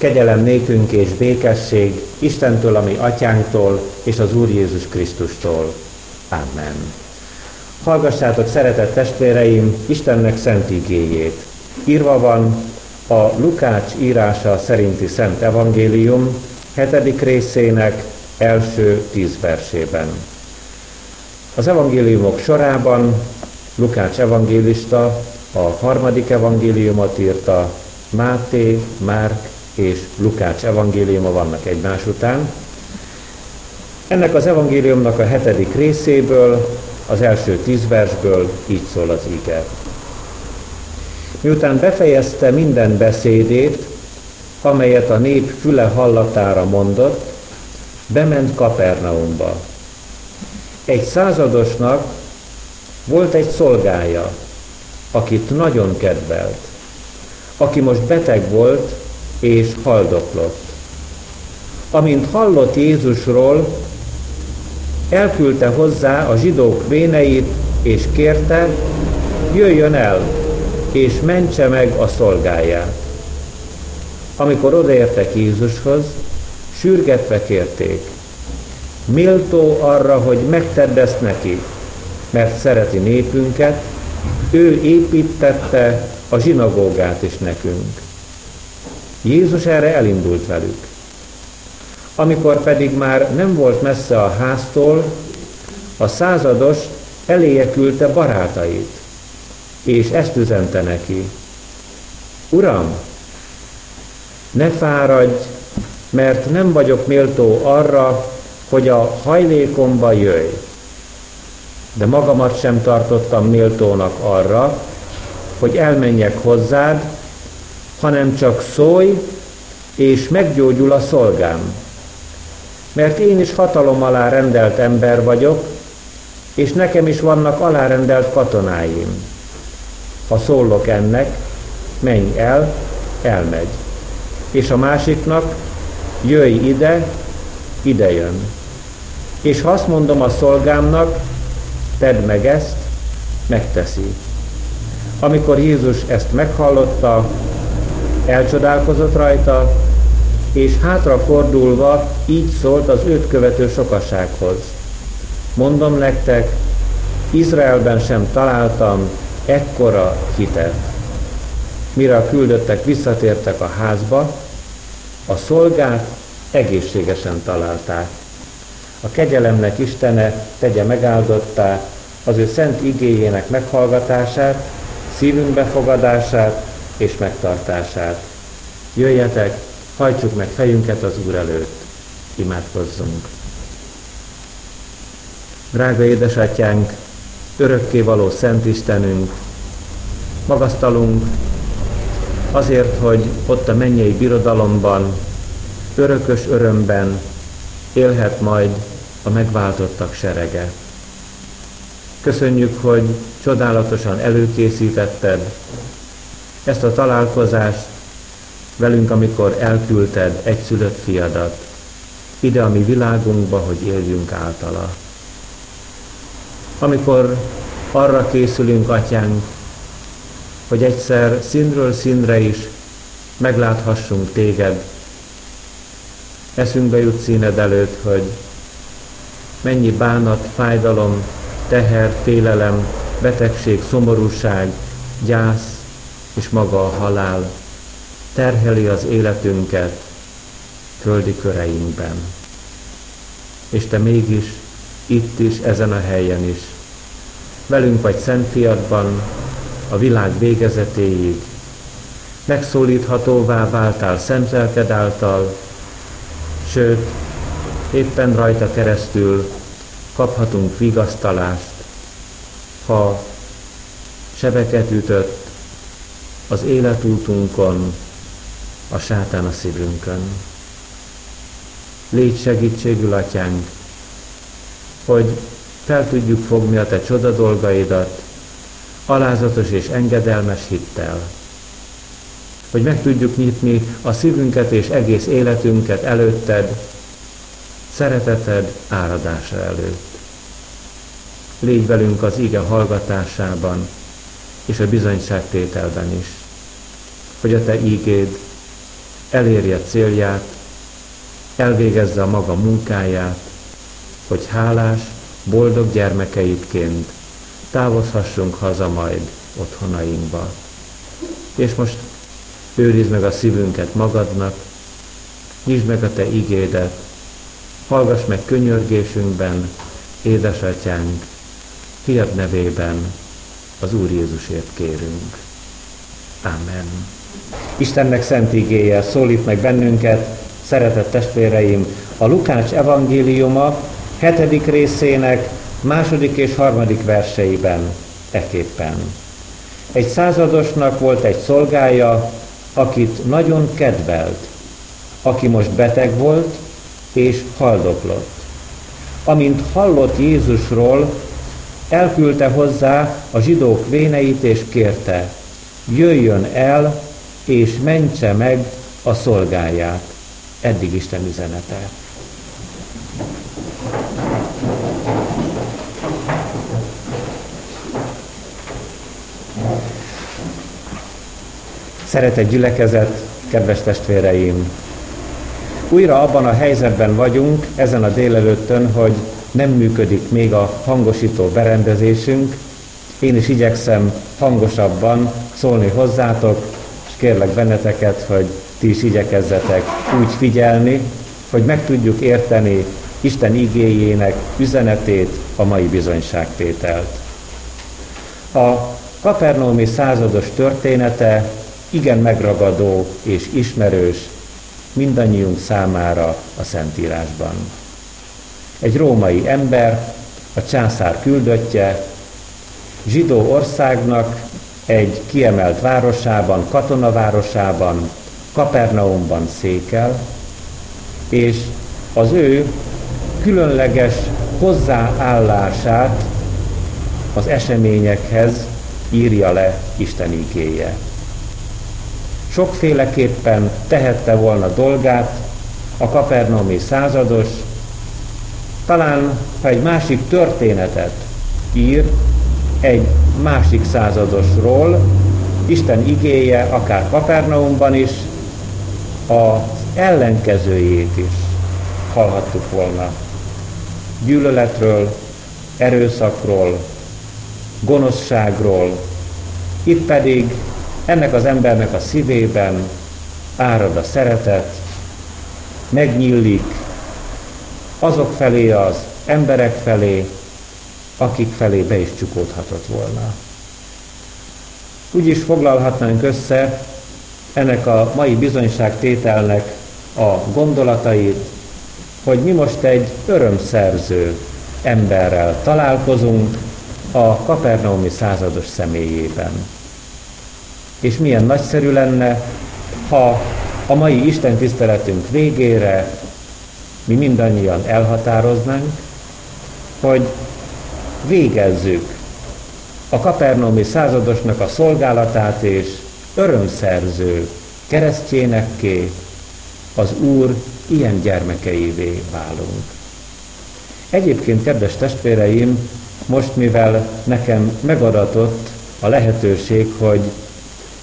Kegyelem nékünk és békesség Istentől, ami atyánktól, és az Úr Jézus Krisztustól. Amen. Hallgassátok, szeretett testvéreim, Istennek szent igéjét. Írva van a Lukács írása szerinti Szent Evangélium, hetedik részének első tíz versében. Az evangéliumok sorában Lukács evangélista a harmadik evangéliumot írta, Máté, Márk és Lukács evangéliuma vannak egymás után. Ennek az evangéliumnak a hetedik részéből, az első tíz versből így szól az ige. Miután befejezte minden beszédét, amelyet a nép füle hallatára mondott, bement Kapernaumba. Egy századosnak volt egy szolgája, akit nagyon kedvelt, aki most beteg volt és haldoklott. Amint hallott Jézusról, elküldte hozzá a zsidók véneit, és kérte, jöjjön el, és mentse meg a szolgáját. Amikor odaértek Jézushoz, sürgetve kérték, méltó arra, hogy megtedd ezt neki, mert szereti népünket, ő építette a zsinagógát is nekünk. Jézus erre elindult velük. Amikor pedig már nem volt messze a háztól, a százados eléje küldte barátait, és ezt üzente neki. Uram, ne fáradj, mert nem vagyok méltó arra, hogy a hajlékomba jöjj. De magamat sem tartottam méltónak arra, hogy elmenjek hozzád, hanem csak szólj, és meggyógyul a szolgám. Mert én is hatalom alá rendelt ember vagyok, és nekem is vannak alárendelt katonáim. Ha szólok ennek, menj el, elmegy. És a másiknak, jöjj ide, ide jön. És ha azt mondom a szolgámnak, tedd meg ezt, megteszi. Amikor Jézus ezt meghallotta, elcsodálkozott rajta, és hátrafordulva így szólt az őt követő sokasághoz. Mondom nektek, Izraelben sem találtam ekkora hitet. Mire a küldöttek visszatértek a házba, a szolgát egészségesen találták. A kegyelemnek Istene tegye megáldottá az ő szent igéjének meghallgatását, szívünk befogadását és megtartását. Jöjjetek, hajtsuk meg fejünket az Úr előtt, imádkozzunk. Drága édesatyánk, örökké való Szent Istenünk, magasztalunk azért, hogy ott a mennyei birodalomban, örökös örömben élhet majd a megváltottak serege. Köszönjük, hogy csodálatosan előkészítetted ezt a találkozást velünk, amikor elküldted egyszülött fiadat ide a mi világunkba, hogy éljünk általa. Amikor arra készülünk, atyánk, hogy egyszer színről színre is megláthassunk téged, eszünkbe jut színed előtt, hogy mennyi bánat, fájdalom, teher, félelem, betegség, szomorúság, gyász és maga a halál terheli az életünket földi köreinkben. És te mégis itt is, ezen a helyen is, velünk vagy Szent Fiatban, a világ végezetéig, megszólíthatóvá váltál szemzelked által, sőt, éppen rajta keresztül kaphatunk vigasztalást, ha sebeket ütött az életútunkon, a sátán a szívünkön. Légy segítségül, atyánk, hogy fel tudjuk fogni a te csoda dolgaidat, alázatos és engedelmes hittel. Hogy meg tudjuk nyitni a szívünket és egész életünket előtted, szereteted áradása előtt. Légy velünk az ige hallgatásában és a bizonyságtételben is, hogy a te ígéd elérje célját, elvégezze a maga munkáját, hogy hálás, boldog gyermekeitként távozhassunk haza majd otthonainkba. És most őrizd meg a szívünket magadnak, nyisd meg a Te igédet, hallgass meg könyörgésünkben, édesatyánk, fiad nevében az Úr Jézusért kérünk. Amen. Istennek szent igéje szólít meg bennünket, szeretett testvéreim, a Lukács evangéliuma hetedik részének második és harmadik verseiben eképpen. Egy századosnak volt egy szolgája, akit nagyon kedvelt, aki most beteg volt és haldoklott. Amint hallott Jézusról, elküldte hozzá a zsidók véneit és kérte, jöjjön el és mentse meg a szolgáját. Eddig Isten üzenete. Szeretett gyülekezet, kedves testvéreim! Újra abban a helyzetben vagyunk ezen a délelőttön, hogy nem működik még a hangosító berendezésünk. Én is igyekszem hangosabban szólni hozzátok, kérlek benneteket, hogy ti is igyekezzetek úgy figyelni, hogy meg tudjuk érteni Isten igéjének üzenetét, a mai bizonyságtételt. A Kapernaumi százados története igen megragadó és ismerős mindannyiunk számára a Szentírásban. Egy római ember, a császár küldöttje, zsidó országnak egy kiemelt városában, katonavárosában, Kapernaumban székel, és az ő különleges hozzáállását az eseményekhez írja le Isten igéje sokféleképpen tehette volna dolgát a kapernaumi százados, talán ha egy másik történetet ír egy másik századosról, Isten igéje akár Kapernaumban is, az ellenkezőjét is hallhattuk volna. Gyűlöletről, erőszakról, gonoszságról, itt pedig ennek az embernek a szívében árad a szeretet, megnyílik azok felé az emberek felé, akik felé be is csukódhatott volna. Úgy is foglalhatnánk össze ennek a mai bizonyságtételnek a gondolatait, hogy mi most egy örömszerző emberrel találkozunk a kapernaumi százados személyében. És milyen nagyszerű lenne, ha a mai Isten tiszteletünk végére mi mindannyian elhatároznánk, hogy végezzük a kapernaumi századosnak a szolgálatát és örömszerző keresztjénekké az Úr ilyen gyermekeivé válunk. Egyébként, kedves testvéreim, most mivel nekem megadatott a lehetőség, hogy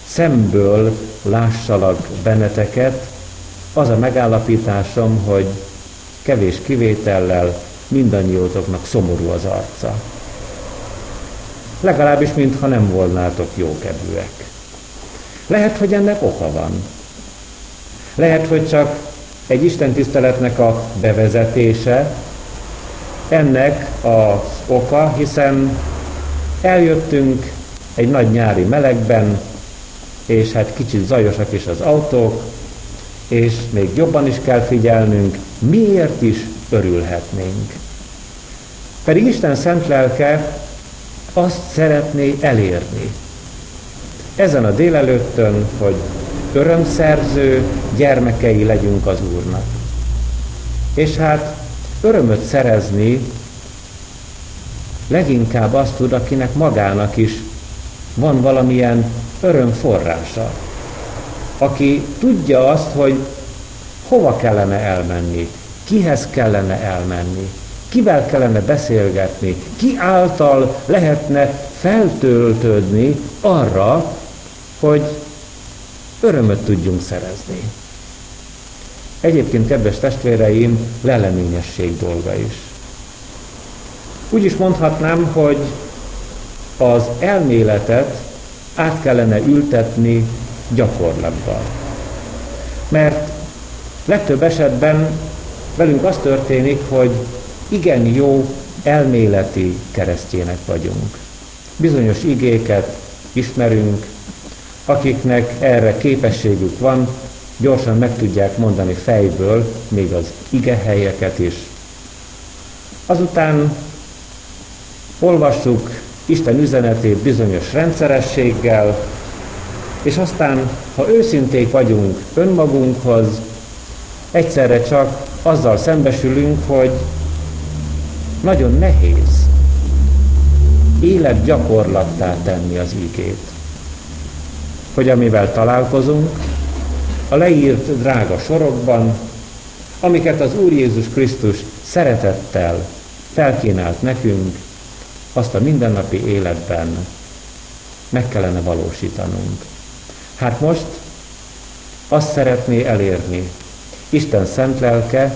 szemből lássalak benneteket, az a megállapításom, hogy kevés kivétellel mindannyiótoknak szomorú az arca. Legalábbis, mintha nem volnátok jókedvűek. Lehet, hogy ennek oka van. Lehet, hogy csak egy Isten tiszteletnek a bevezetése, ennek az oka, hiszen eljöttünk egy nagy nyári melegben, és hát kicsit zajosak is az autók, és még jobban is kell figyelnünk, miért is örülhetnénk. Pedig Isten szent lelke azt szeretné elérni. Ezen a délelőttön, hogy örömszerző gyermekei legyünk az Úrnak. És hát örömöt szerezni leginkább azt tud, akinek magának is van valamilyen öröm forrása, aki tudja azt, hogy hova kellene elmenni, kihez kellene elmenni, kivel kellene beszélgetni, ki által lehetne feltöltődni arra, hogy örömöt tudjunk szerezni. egyébként, kedves testvéreim, leleményesség dolga is. Úgy is mondhatnám, hogy az elméletet át kellene ültetni gyakorlatban. Mert legtöbb esetben velünk az történik, hogy igen jó elméleti keresztjének vagyunk. Bizonyos igéket ismerünk, akiknek erre képességük van, gyorsan meg tudják mondani fejből, még az ige helyeket is. Azután olvassuk Isten üzenetét bizonyos rendszerességgel, és aztán, ha őszinték vagyunk önmagunkhoz, egyszerre csak azzal szembesülünk, hogy nagyon nehéz életgyakorlattá tenni az ígét. Hogy amivel találkozunk, a leírt drága sorokban, amiket az Úr Jézus Krisztus szeretettel felkínált nekünk, azt a mindennapi életben meg kellene valósítanunk. Hát most azt szeretné elérni Isten szent lelke,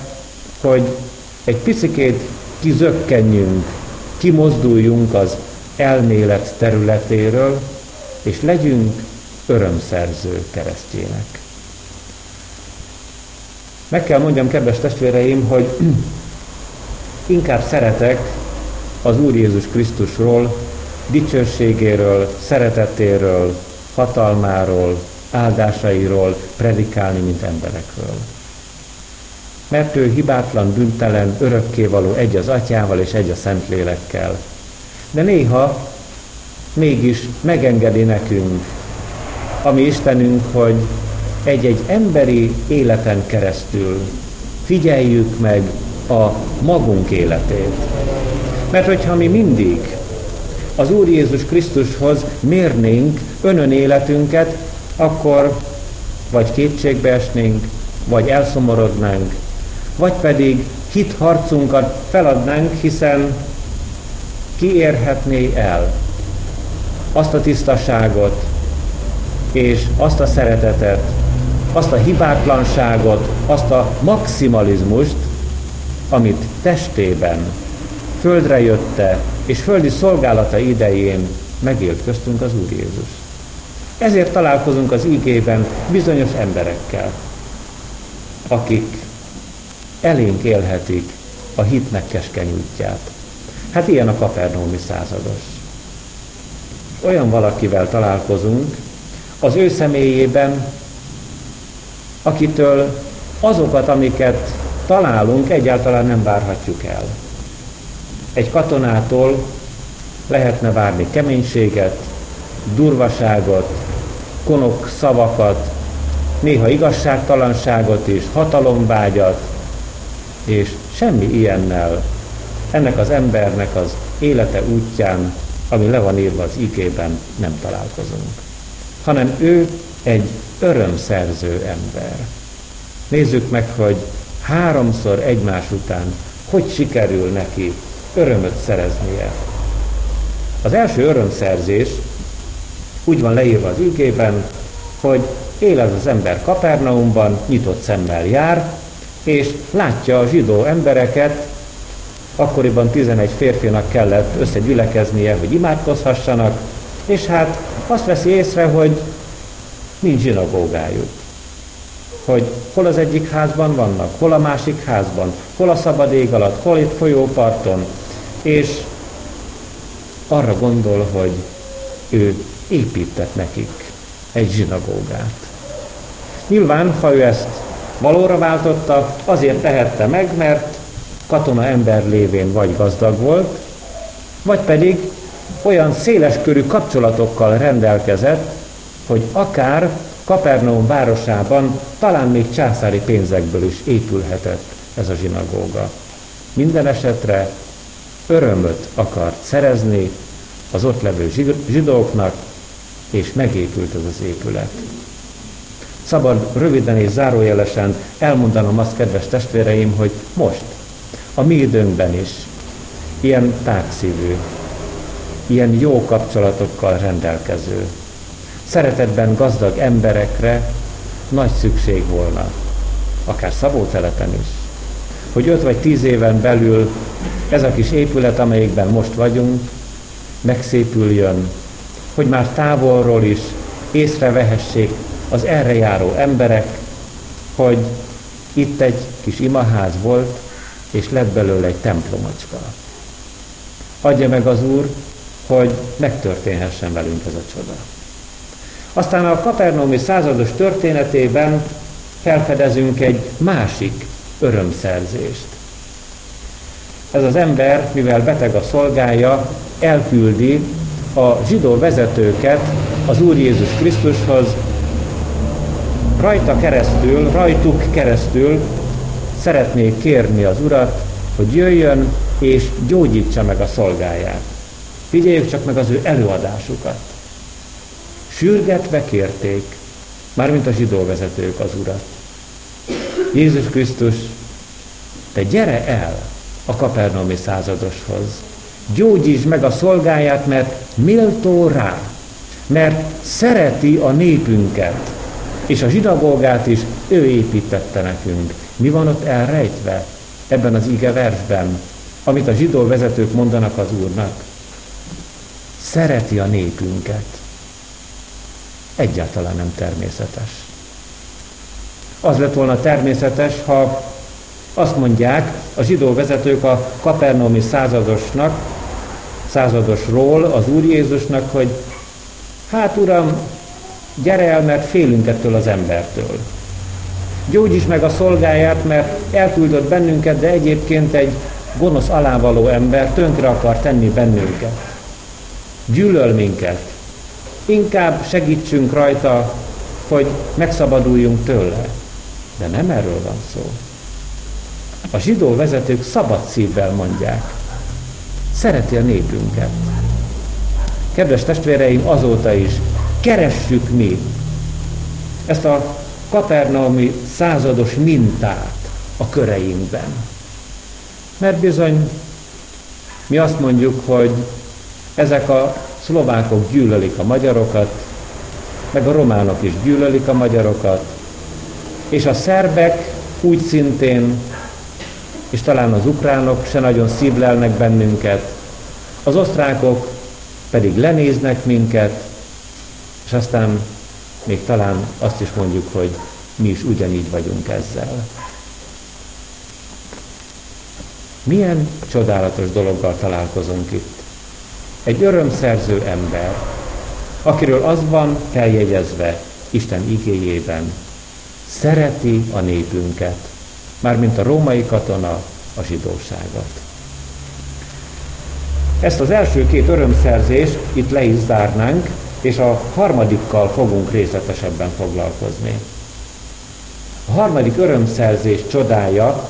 hogy egy picikét kizökkenjünk, kimozduljunk az elmélet területéről, és legyünk örömszerző keresztjének. Meg kell mondjam, kedves testvéreim, hogy inkább szeretek az Úr Jézus Krisztusról, dicsőségéről, szeretetéről, hatalmáról, áldásairól predikálni, mint emberekről. Mert ő hibátlan, büntelen, örökkévaló egy az atyával és egy a Szentlélekkel. De néha mégis megengedi nekünk, ami Istenünk, hogy egy-egy emberi életen keresztül figyeljük meg a magunk életét. Mert hogyha mi mindig az Úr Jézus Krisztushoz mérnénk önön életünket, akkor vagy kétségbe esnénk, vagy elszomorodnánk, vagy pedig hit harcunkat feladnánk, hiszen ki érhetné el azt a tisztaságot és azt a szeretetet, azt a hibátlanságot, azt a maximalizmust, amit testében, földre jötte és földi szolgálata idején megélt köztünk az Úr Jézus. Ezért találkozunk az ígében bizonyos emberekkel, akik elénk élhetik a hitnek keskeny útját. Hát ilyen a kapernaumi százados. Olyan valakivel találkozunk, az ő személyében, akitől azokat, amiket találunk, egyáltalán nem várhatjuk el. Egy katonától lehetne várni keménységet, durvaságot, konok szavakat, néha igazságtalanságot is, hatalomvágyat, és semmi ilyennel ennek az embernek az élete útján, ami le van írva az igében, nem találkozunk. Hanem ő egy örömszerző ember. Nézzük meg, hogy háromszor egymás után hogy sikerül neki örömöt szereznie. Az első örömszerzés úgy van leírva az ülkében, hogy él ez az ember Kapernaumban, nyitott szemmel jár, és látja a zsidó embereket, akkoriban 11 férfinak kellett összegyülekeznie, hogy imádkozhassanak, és hát azt veszi észre, hogy nincs zsinagógájuk. Hogy hol az egyik házban vannak, hol a másik házban, hol a szabad ég alatt, hol itt folyóparton, és arra gondol, hogy ő épített nekik egy zsinagógát. Nyilván, ha ő ezt valóra váltotta, azért tehette meg, mert katona ember lévén vagy gazdag volt, vagy pedig olyan széleskörű kapcsolatokkal rendelkezett, hogy akár Kapernaum városában talán még császári pénzekből is épülhetett ez a zsinagóga. Minden esetre örömöt akart szerezni az ott levő zsidóknak, és megépült ez az épület. Szabad röviden és zárójelesen elmondanom azt, kedves testvéreim, hogy most, a mi időnkben is, ilyen tágszívű, ilyen jó kapcsolatokkal rendelkező, szeretetben gazdag emberekre nagy szükség volna. akár Szabótelepen is, hogy öt vagy tíz éven belül ez a kis épület, amelyikben most vagyunk, megszépüljön, hogy már távolról is észrevehessék az erre járó emberek, hogy itt egy kis imaház volt, és lett belőle egy templomocska. Adja meg az Úr, hogy megtörténhessen velünk ez a csoda. Aztán a Kapernaumi százados történetében felfedezünk egy másik örömszerzést. Ez az ember, mivel beteg a szolgája, elküldi a zsidó vezetőket az Úr Jézus Krisztushoz, rajta keresztül, rajtuk keresztül szeretnék kérni az Urat, hogy jöjjön és gyógyítsa meg a szolgáját. Figyeljük csak meg az ő előadásukat. Sürgetve kérték, mármint a zsidó vezetők az Urat. Jézus Krisztus, te gyere el a kapernaumi századoshoz. Gyógyítsd meg a szolgáját, mert méltó rá, mert szereti a népünket, és a zsinagógát is ő építette nekünk. Mi van ott elrejtve ebben az ige versben, amit a zsidó vezetők mondanak az Úrnak? Szereti a népünket. Egyáltalán nem természetes. Az lett volna természetes, ha azt mondják a zsidó vezetők a kapernaumi századosnak, századosról, az Úr Jézusnak, hogy hát Uram, gyere el, mert félünk ettől az embertől. Gyógyíts meg a szolgáját, mert elküldött bennünket, de egyébként egy gonosz alávaló ember tönkre akar tenni bennünket. Gyűlöl minket. Inkább segítsünk rajta, hogy megszabaduljunk tőle. De nem erről van szó. A zsidó vezetők szabad szívvel mondják. Szereti a népünket. Kedves testvéreim, azóta is keressük mi ezt a kapernaumi százados mintát a köreinkben. Mert bizony mi azt mondjuk, hogy ezek a szlovákok gyűlölik a magyarokat, meg a románok is gyűlölik a magyarokat, és a szerbek úgy szintén, és talán az ukránok se nagyon szívlelnek bennünket, az osztrákok pedig lenéznek minket, és aztán még talán azt is mondjuk, hogy mi is ugyanígy vagyunk ezzel. Milyen csodálatos dologgal találkozunk itt. Egy örömszerző ember, akiről az van feljegyezve Isten igéjében, szereti a népünket, mármint a római katona a zsidóságot. Ezt az első két örömszerzést itt le is zárnánk, és a harmadikkal fogunk részletesebben foglalkozni. A harmadik örömszerzés csodája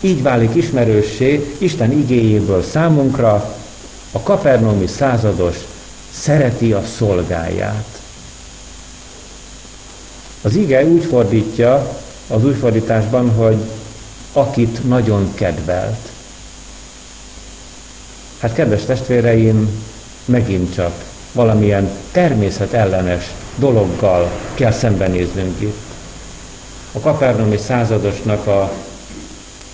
így válik ismerőssé Isten igéjéből számunkra, a kapernomi százados szereti a szolgáját. Az ige úgy fordítja az új fordításban, hogy akit nagyon kedvelt. Hát kedves testvéreim, megint csak valamilyen természetellenes dologgal kell szembenéznünk itt. A kapernomi századosnak a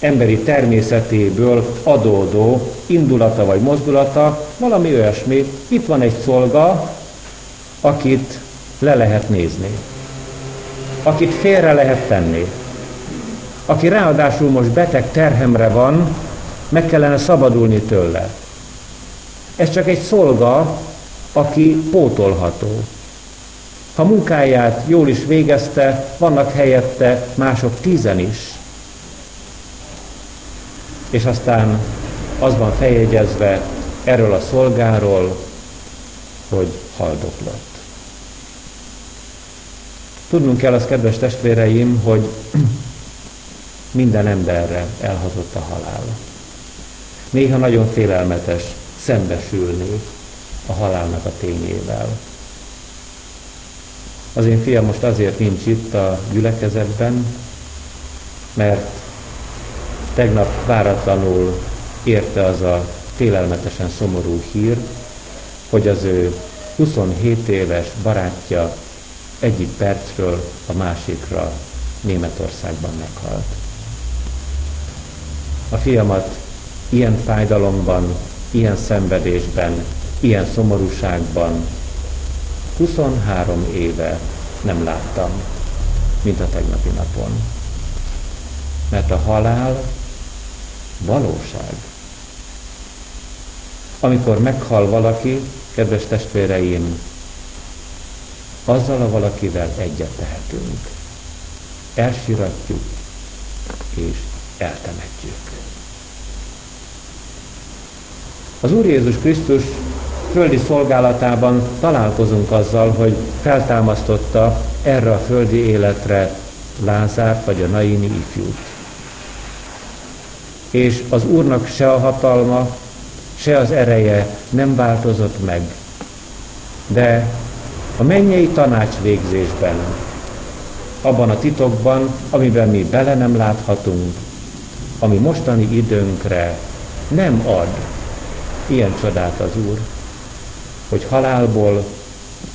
emberi természetéből adódó indulata vagy mozdulata, valami olyasmi. Itt van egy szolga, akit le lehet nézni, akit félre lehet tenni, aki ráadásul most beteg terhemre van, meg kellene szabadulni tőle. Ez csak egy szolga, aki pótolható. Ha munkáját jól is végezte, vannak helyette mások tízen is. És aztán az van feljegyezve erről a szolgáról, hogy haldoklott. Tudnunk kell az, kedves testvéreim, hogy minden emberre elhatott a halál. Néha nagyon félelmetes szembesülni a halálnak a tényével. Az én fiam most azért nincs itt a gyülekezetben, mert tegnap váratlanul érte az a félelmetesen szomorú hír, hogy az ő 27 éves barátja egyik percről a másikra Németországban meghalt. A fiamat ilyen fájdalomban, ilyen szenvedésben, ilyen szomorúságban 23 éve nem láttam, mint a tegnapi napon. Mert a halál valóság. Amikor meghal valaki, kedves testvéreim, azzal a valakivel egyet tehetünk. Elsiratjuk és eltemetjük. Az Úr Jézus Krisztus földi szolgálatában találkozunk azzal, hogy feltámasztotta erre a földi életre Lázárt vagy a Naini ifjút. És az Úrnak se a hatalma, se az ereje nem változott meg. De a mennyei tanács végzésben, abban a titokban, amiben mi bele nem láthatunk, ami mostani időnkre nem ad ilyen csodát az Úr, hogy halálból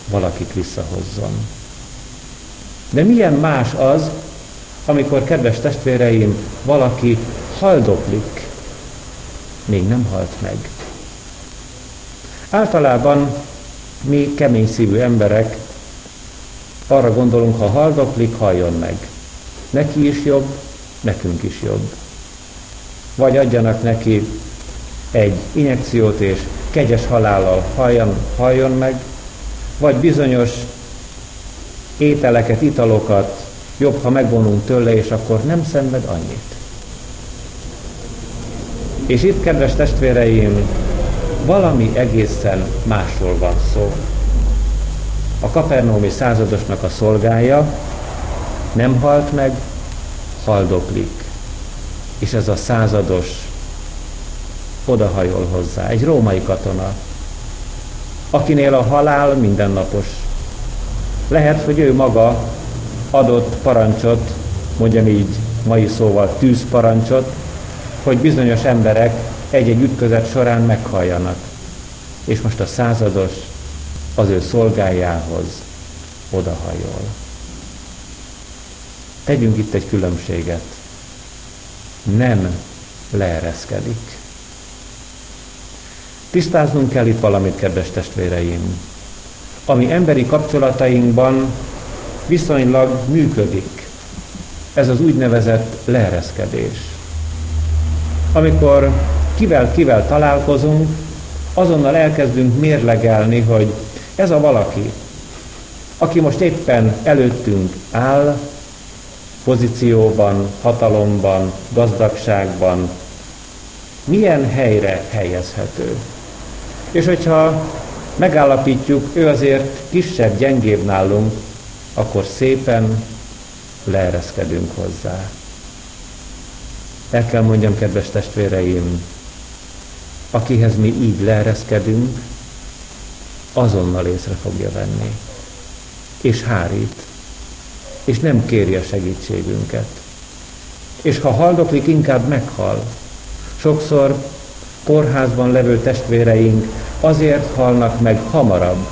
valakit visszahozzon. De milyen más az, amikor, kedves testvéreim, valaki haldoklik, még nem halt meg. Általában mi kemény szívű emberek arra gondolunk, ha haldoklik, halljon meg. Neki is jobb, nekünk is jobb. Vagy adjanak neki egy injekciót, és kegyes halállal halljon, halljon meg, vagy bizonyos ételeket, italokat jobb, ha megvonunk tőle, és akkor nem szenved annyit. És itt, kedves testvéreim, valami egészen másról van szó. A kapernómi századosnak a szolgája nem halt meg, haldoklik. És ez a százados odahajol hozzá, egy római katona, akinél a halál mindennapos. Lehet, hogy ő maga adott parancsot, mondjam így mai szóval tűzparancsot, hogy bizonyos emberek egy-egy ütközet során meghalljanak. És most a százados az ő szolgájához odahajol. Tegyünk itt egy különbséget. Nem leereszkedik. Tisztáznunk kell itt valamit, kedves testvéreim. Ami emberi kapcsolatainkban viszonylag működik, ez az úgynevezett leereszkedés. Amikor kivel-kivel találkozunk, azonnal elkezdünk mérlegelni, hogy ez a valaki, aki most éppen előttünk áll, pozícióban, hatalomban, gazdagságban, milyen helyre helyezhető. És hogyha megállapítjuk, ő azért kisebb, gyengébb nálunk, akkor szépen leereszkedünk hozzá. El kell mondjam, kedves testvéreim, akihez mi így leereszkedünk, azonnal észre fogja venni. És hárít. És nem kéri a segítségünket. És ha haldoklik, inkább meghal. Sokszor kórházban levő testvéreink azért halnak meg hamarabb,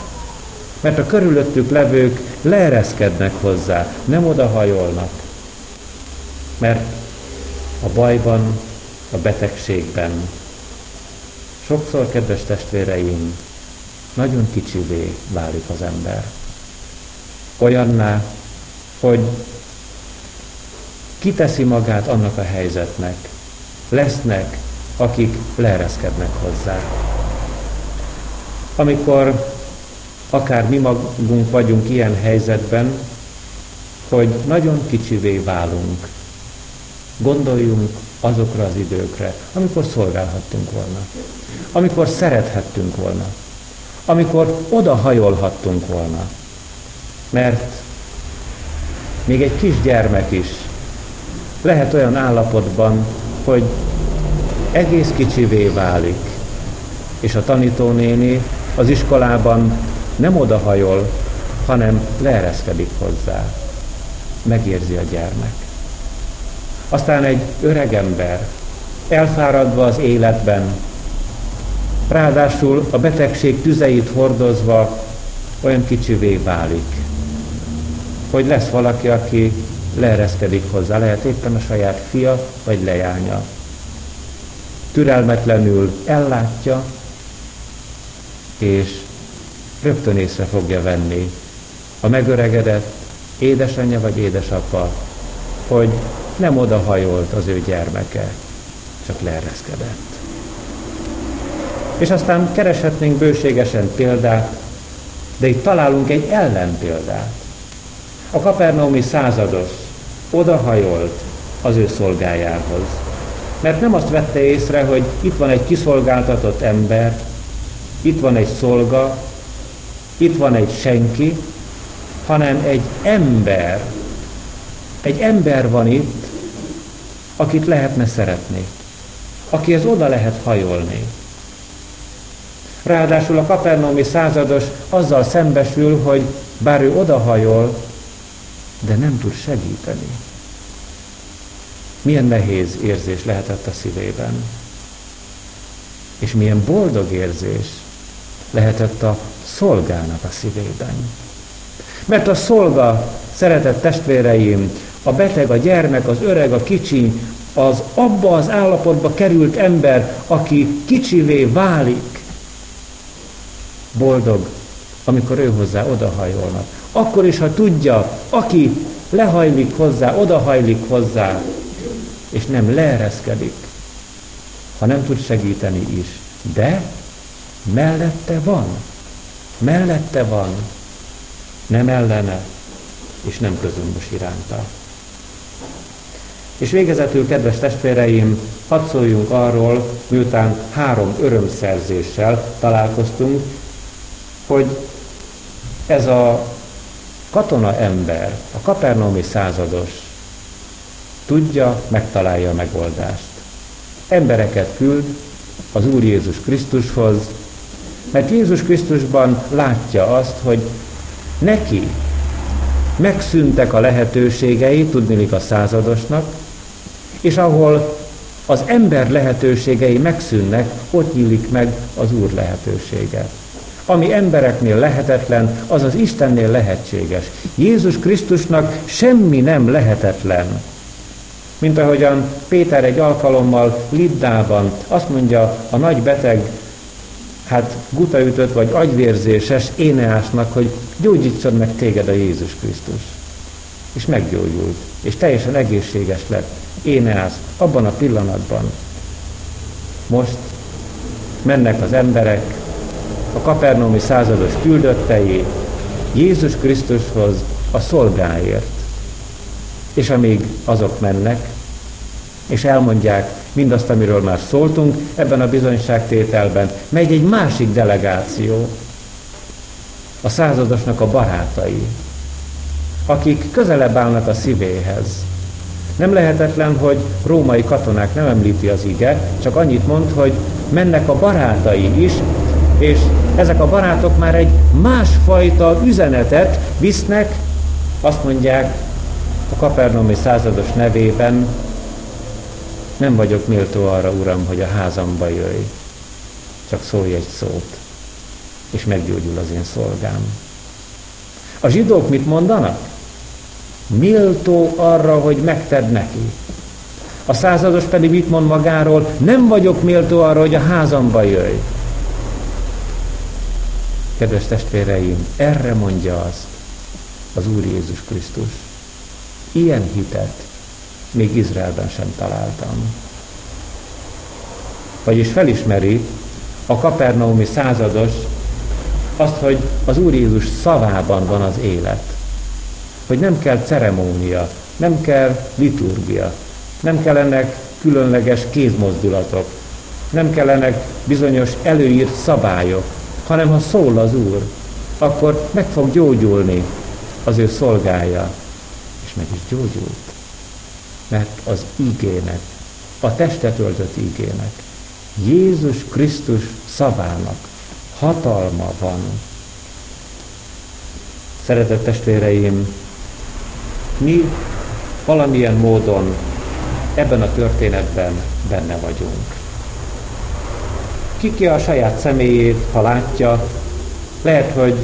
mert a körülöttük levők leereszkednek hozzá, nem odahajolnak. Mert a bajban, a betegségben sokszor, kedves testvéreim, nagyon kicsivé válik az ember. Olyanná, hogy kiteszi magát annak a helyzetnek. Lesznek, akik leereszkednek hozzá. Amikor akár mi magunk vagyunk ilyen helyzetben, hogy nagyon kicsivé válunk. Gondoljunk azokra az időkre, amikor szolgálhattunk volna, amikor szerethettünk volna, amikor odahajolhattunk volna. Mert még egy kis gyermek is lehet olyan állapotban, hogy egész kicsivé válik, és a tanítónéni az iskolában nem odahajol, hanem leereszkedik hozzá. Megérzi a gyermek. Aztán egy öreg ember, elfáradva az életben, ráadásul a betegség tüzeit hordozva olyan kicsivé válik, hogy lesz valaki, aki leereszkedik hozzá, lehet éppen a saját fia vagy lejánya. Türelmetlenül ellátja, és rögtön észre fogja venni a megöregedett édesanyja vagy édesapa, hogy nem odahajolt az ő gyermeke, csak leereszkedett. És aztán kereshetnénk bőségesen példát, de itt találunk egy ellenpéldát. A kapernaumi százados odahajolt az ő szolgájához. Mert nem azt vette észre, hogy itt van egy kiszolgáltatott ember, itt van egy szolga, itt van egy senki, hanem egy ember, egy ember van itt, akit lehetne szeretni, akihez oda lehet hajolni. Ráadásul a kapernaumi százados azzal szembesül, hogy bár ő odahajol, de nem tud segíteni. Milyen nehéz érzés lehetett a szívében. És milyen boldog érzés lehetett a szolgának a szívében. Mert a szolga, szeretett testvéreim, a beteg, a gyermek, az öreg, a kicsi, az abba az állapotba került ember, aki kicsivé válik, boldog, amikor ő hozzá odahajolnak. Akkor is, ha tudja, aki lehajlik hozzá, odahajlik hozzá, és nem leereszkedik, ha nem tud segíteni is. De mellette van, mellette van, nem ellene, és nem közömbös iránta. És végezetül, kedves testvéreim, hadd szóljunk arról, miután három örömszerzéssel találkoztunk, hogy ez a katona ember, a kapernaumi százados tudja, megtalálja a megoldást. Embereket küld az Úr Jézus Krisztushoz, mert Jézus Krisztusban látja azt, hogy neki megszűntek a lehetőségei, tudnilik a századosnak, és ahol az ember lehetőségei megszűnnek, ott nyílik meg az Úr lehetősége. Ami embereknél lehetetlen, az az Istennél lehetséges. Jézus Krisztusnak semmi nem lehetetlen. Mint ahogyan Péter egy alkalommal Liddában azt mondja a nagy beteg, hát gutaütött vagy agyvérzéses Éneásnak, hogy gyógyítson meg téged a Jézus Krisztus. És meggyógyult, és teljesen egészséges lett. Éneász abban a pillanatban. Most mennek az emberek, a kapernaumi százados küldöttei Jézus Krisztushoz a szolgáért. És amíg azok mennek, és elmondják mindazt, amiről már szóltunk ebben a bizonyságtételben, megy egy másik delegáció, a századosnak a barátai, akik közelebb állnak a szívéhez. Nem lehetetlen, hogy római katonák nem említi az ige, csak annyit mond, hogy mennek a barátai is, és ezek a barátok már egy másfajta üzenetet visznek, azt mondják a kapernomi százados nevében, nem vagyok méltó arra, Uram, hogy a házamba jöjj, csak szólj egy szót, és meggyógyul az én szolgám. A zsidók mit mondanak? Méltó arra, hogy megted neki. A százados pedig mit mond magáról? Nem vagyok méltó arra, hogy a házamba jöjj. Kedves testvéreim, erre mondja azt az Úr Jézus Krisztus. Ilyen hitet még Izraelben sem találtam. Vagyis felismeri a kapernaumi százados azt, hogy az Úr Jézus szavában van az élet. Hogy nem kell ceremónia, nem kell liturgia, nem kellenek különleges kézmozdulatok, nem kellenek bizonyos előírt szabályok, hanem ha szól az Úr, akkor meg fog gyógyulni az ő szolgája, és meg is gyógyult. Mert az ígének, a testet öltött ígének, Jézus Krisztus szavának hatalma van. Szeretett testvéreim, mi valamilyen módon ebben a történetben benne vagyunk ki a saját személyét, ha látja, lehet, hogy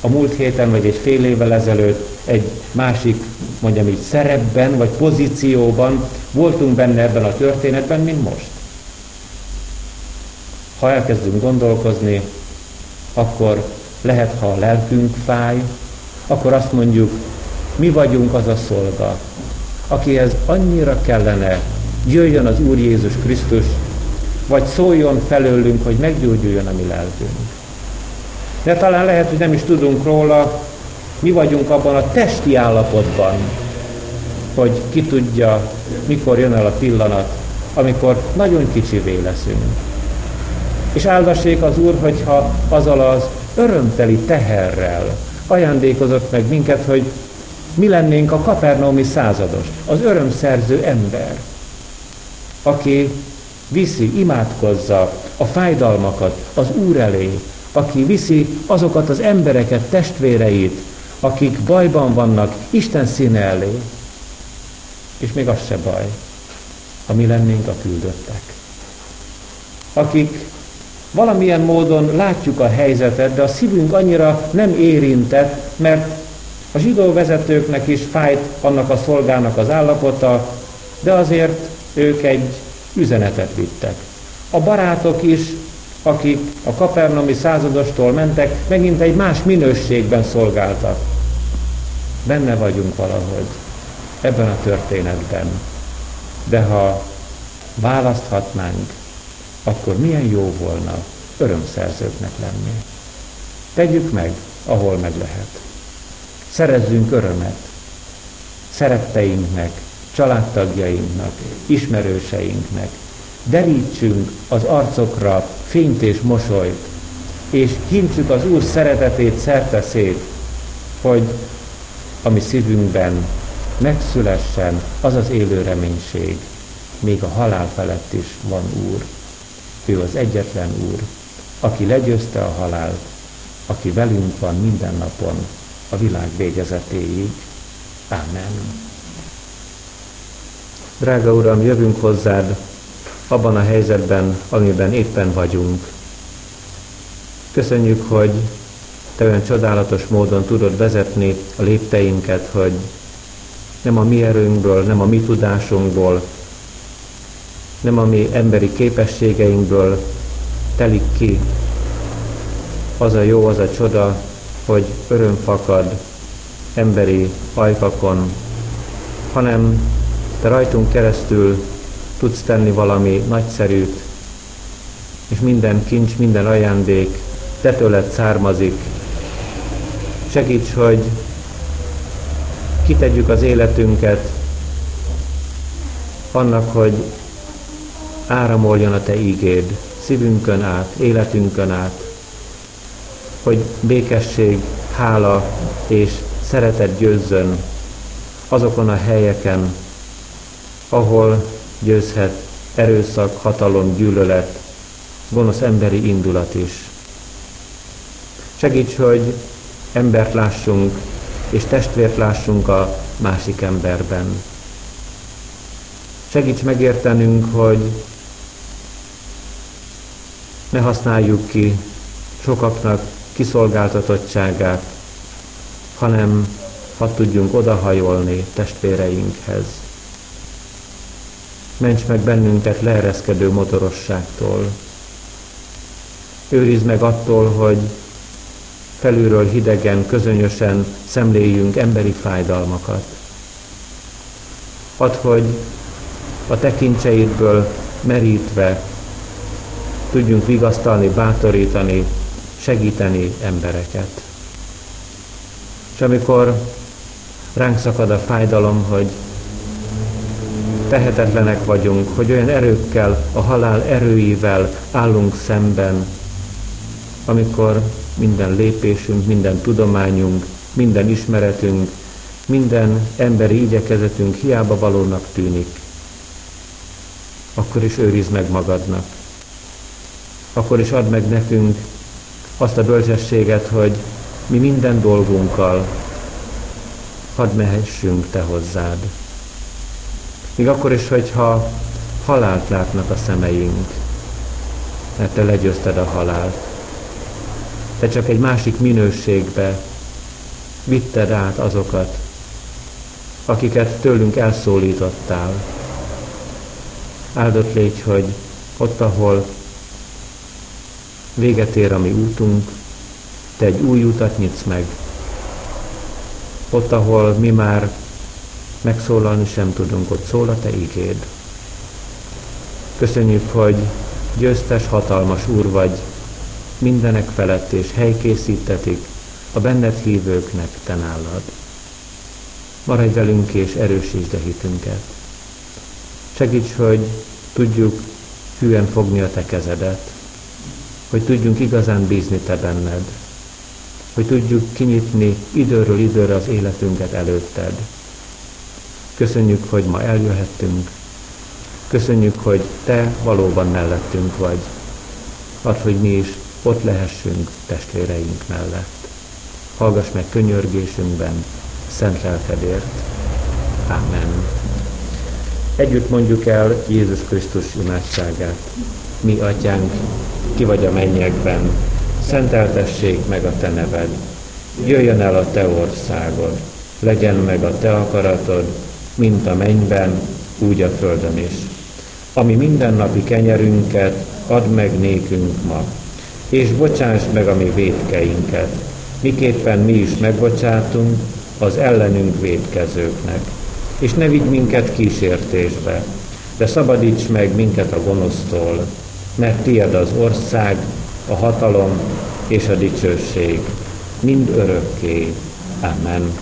a múlt héten vagy egy fél évvel ezelőtt egy másik, mondjam így, szerepben vagy pozícióban voltunk benne ebben a történetben, mint most. Ha elkezdünk gondolkozni, akkor lehet, ha a lelkünk fáj, akkor azt mondjuk, mi vagyunk az a szolga, akihez annyira kellene jöjjön az Úr Jézus Krisztus, vagy szóljon felőlünk, hogy meggyógyuljon a mi lelkünk. De talán lehet, hogy nem is tudunk róla, mi vagyunk abban a testi állapotban, hogy ki tudja, mikor jön el a pillanat, amikor nagyon kicsivé leszünk. És áldassék az Úr, hogyha azzal az örömteli teherrel ajándékozott meg minket, hogy mi lennénk a kapernaumi százados, az örömszerző ember, aki viszi, imádkozza a fájdalmakat az Úr elé, aki viszi azokat az embereket, testvéreit, akik bajban vannak, Isten színe elé. És még az se baj, ha mi lennénk a küldöttek. Akik valamilyen módon látjuk a helyzetet, de a szívünk annyira nem érintett, mert a zsidó vezetőknek is fájt annak a szolgának az állapota, de azért ők egy üzenetet vittek. A barátok is, akik a kapernomi századostól mentek, megint egy más minőségben szolgáltak. Benne vagyunk valahogy ebben a történetben. De ha választhatnánk, akkor milyen jó volna örömszerzőknek lenni. Tegyük meg, ahol meg lehet. Szerezzünk örömet szeretteinknek, családtagjainknak, ismerőseinknek. Derítsünk az arcokra fényt és mosolyt, és hintsük az Úr szeretetét szerteszét, hogy a mi szívünkben megszülessen az az élő reménység, még a halál felett is van Úr. Ő az egyetlen Úr, aki legyőzte a halált, aki velünk van minden napon a világ végezetéig. Amen. Drága Uram, jövünk hozzád abban a helyzetben, amiben éppen vagyunk. Köszönjük, hogy Te olyan csodálatos módon tudod vezetni a lépteinket, hogy nem a mi erőnkből, nem a mi tudásunkból, nem a mi emberi képességeinkből telik ki az a jó, az a csoda, hogy öröm fakad emberi ajkakon, hanem te rajtunk keresztül tudsz tenni valami nagyszerűt, és minden kincs, minden ajándék te tőled származik. Segíts, hogy kitegyük az életünket annak, hogy áramoljon a Te ígéd szívünkön át, életünkön át, hogy békesség, hála és szeretet győzzön azokon a helyeken, ahol győzhet erőszak, hatalom, gyűlölet, gonosz emberi indulat is. Segíts, hogy embert lássunk, és testvért lássunk a másik emberben. Segíts megértenünk, hogy ne használjuk ki sokaknak kiszolgáltatottságát, hanem ha tudjunk odahajolni testvéreinkhez. Ments meg bennünket leereszkedő motorosságtól. Őrizd meg attól, hogy felülről hidegen, közönösen szemléljünk emberi fájdalmakat. Add, hogy a tekintseidből merítve tudjunk vigasztalni, bátorítani, segíteni embereket. És amikor ránk szakad a fájdalom, hogy tehetetlenek vagyunk, hogy olyan erőkkel, a halál erőivel állunk szemben, amikor minden lépésünk, minden tudományunk, minden ismeretünk, minden emberi igyekezetünk hiába valónak tűnik, akkor is őrizd meg magadnak. Akkor is add meg nekünk azt a bölcsességet, hogy mi minden dolgunkkal hadd mehessünk Te hozzád. Még akkor is, hogyha halált látnak a szemeink, mert Te legyőzted a halált. Te csak egy másik minőségbe, vitted át azokat, akiket tőlünk elszólítottál. Áldott légy, hogy ott, ahol véget ér a mi útunk, te egy új utat nyitsz meg. Ott, ahol mi már megszólalni sem tudunk, ott szól a te igéd. Köszönjük, hogy győztes, hatalmas úr vagy, mindenek felett és helykészítetik a benned hívőknek te nálad. Maradj velünk és erősítsd a hitünket. Segíts, hogy tudjuk hűen fogni a te kezedet, hogy tudjunk igazán bízni te benned, hogy tudjuk kinyitni időről időre az életünket előtted. Köszönjük, hogy ma eljöhettünk, köszönjük, hogy te valóban mellettünk vagy, add, hogy mi is ott lehessünk testvéreink mellett. Hallgass meg könyörgésünkben, szent lelkedért. Amen. Együtt mondjuk el Jézus Krisztus imádságát. Mi, Atyánk, ki vagy a mennyekben, szenteltessék meg a Te neved. Jöjjön el a Te országod, legyen meg a Te akaratod, mint a mennyben, úgy a földön is. Ami mindennapi kenyerünket add meg nékünk ma, és bocsáss meg a mi védkeinket, miképpen mi is megbocsátunk az ellenünk védkezőknek. És ne vigy minket kísértésbe, de szabadíts meg minket a gonosztól, mert tied az ország, a hatalom és a dicsőség, mind örökké. Amen.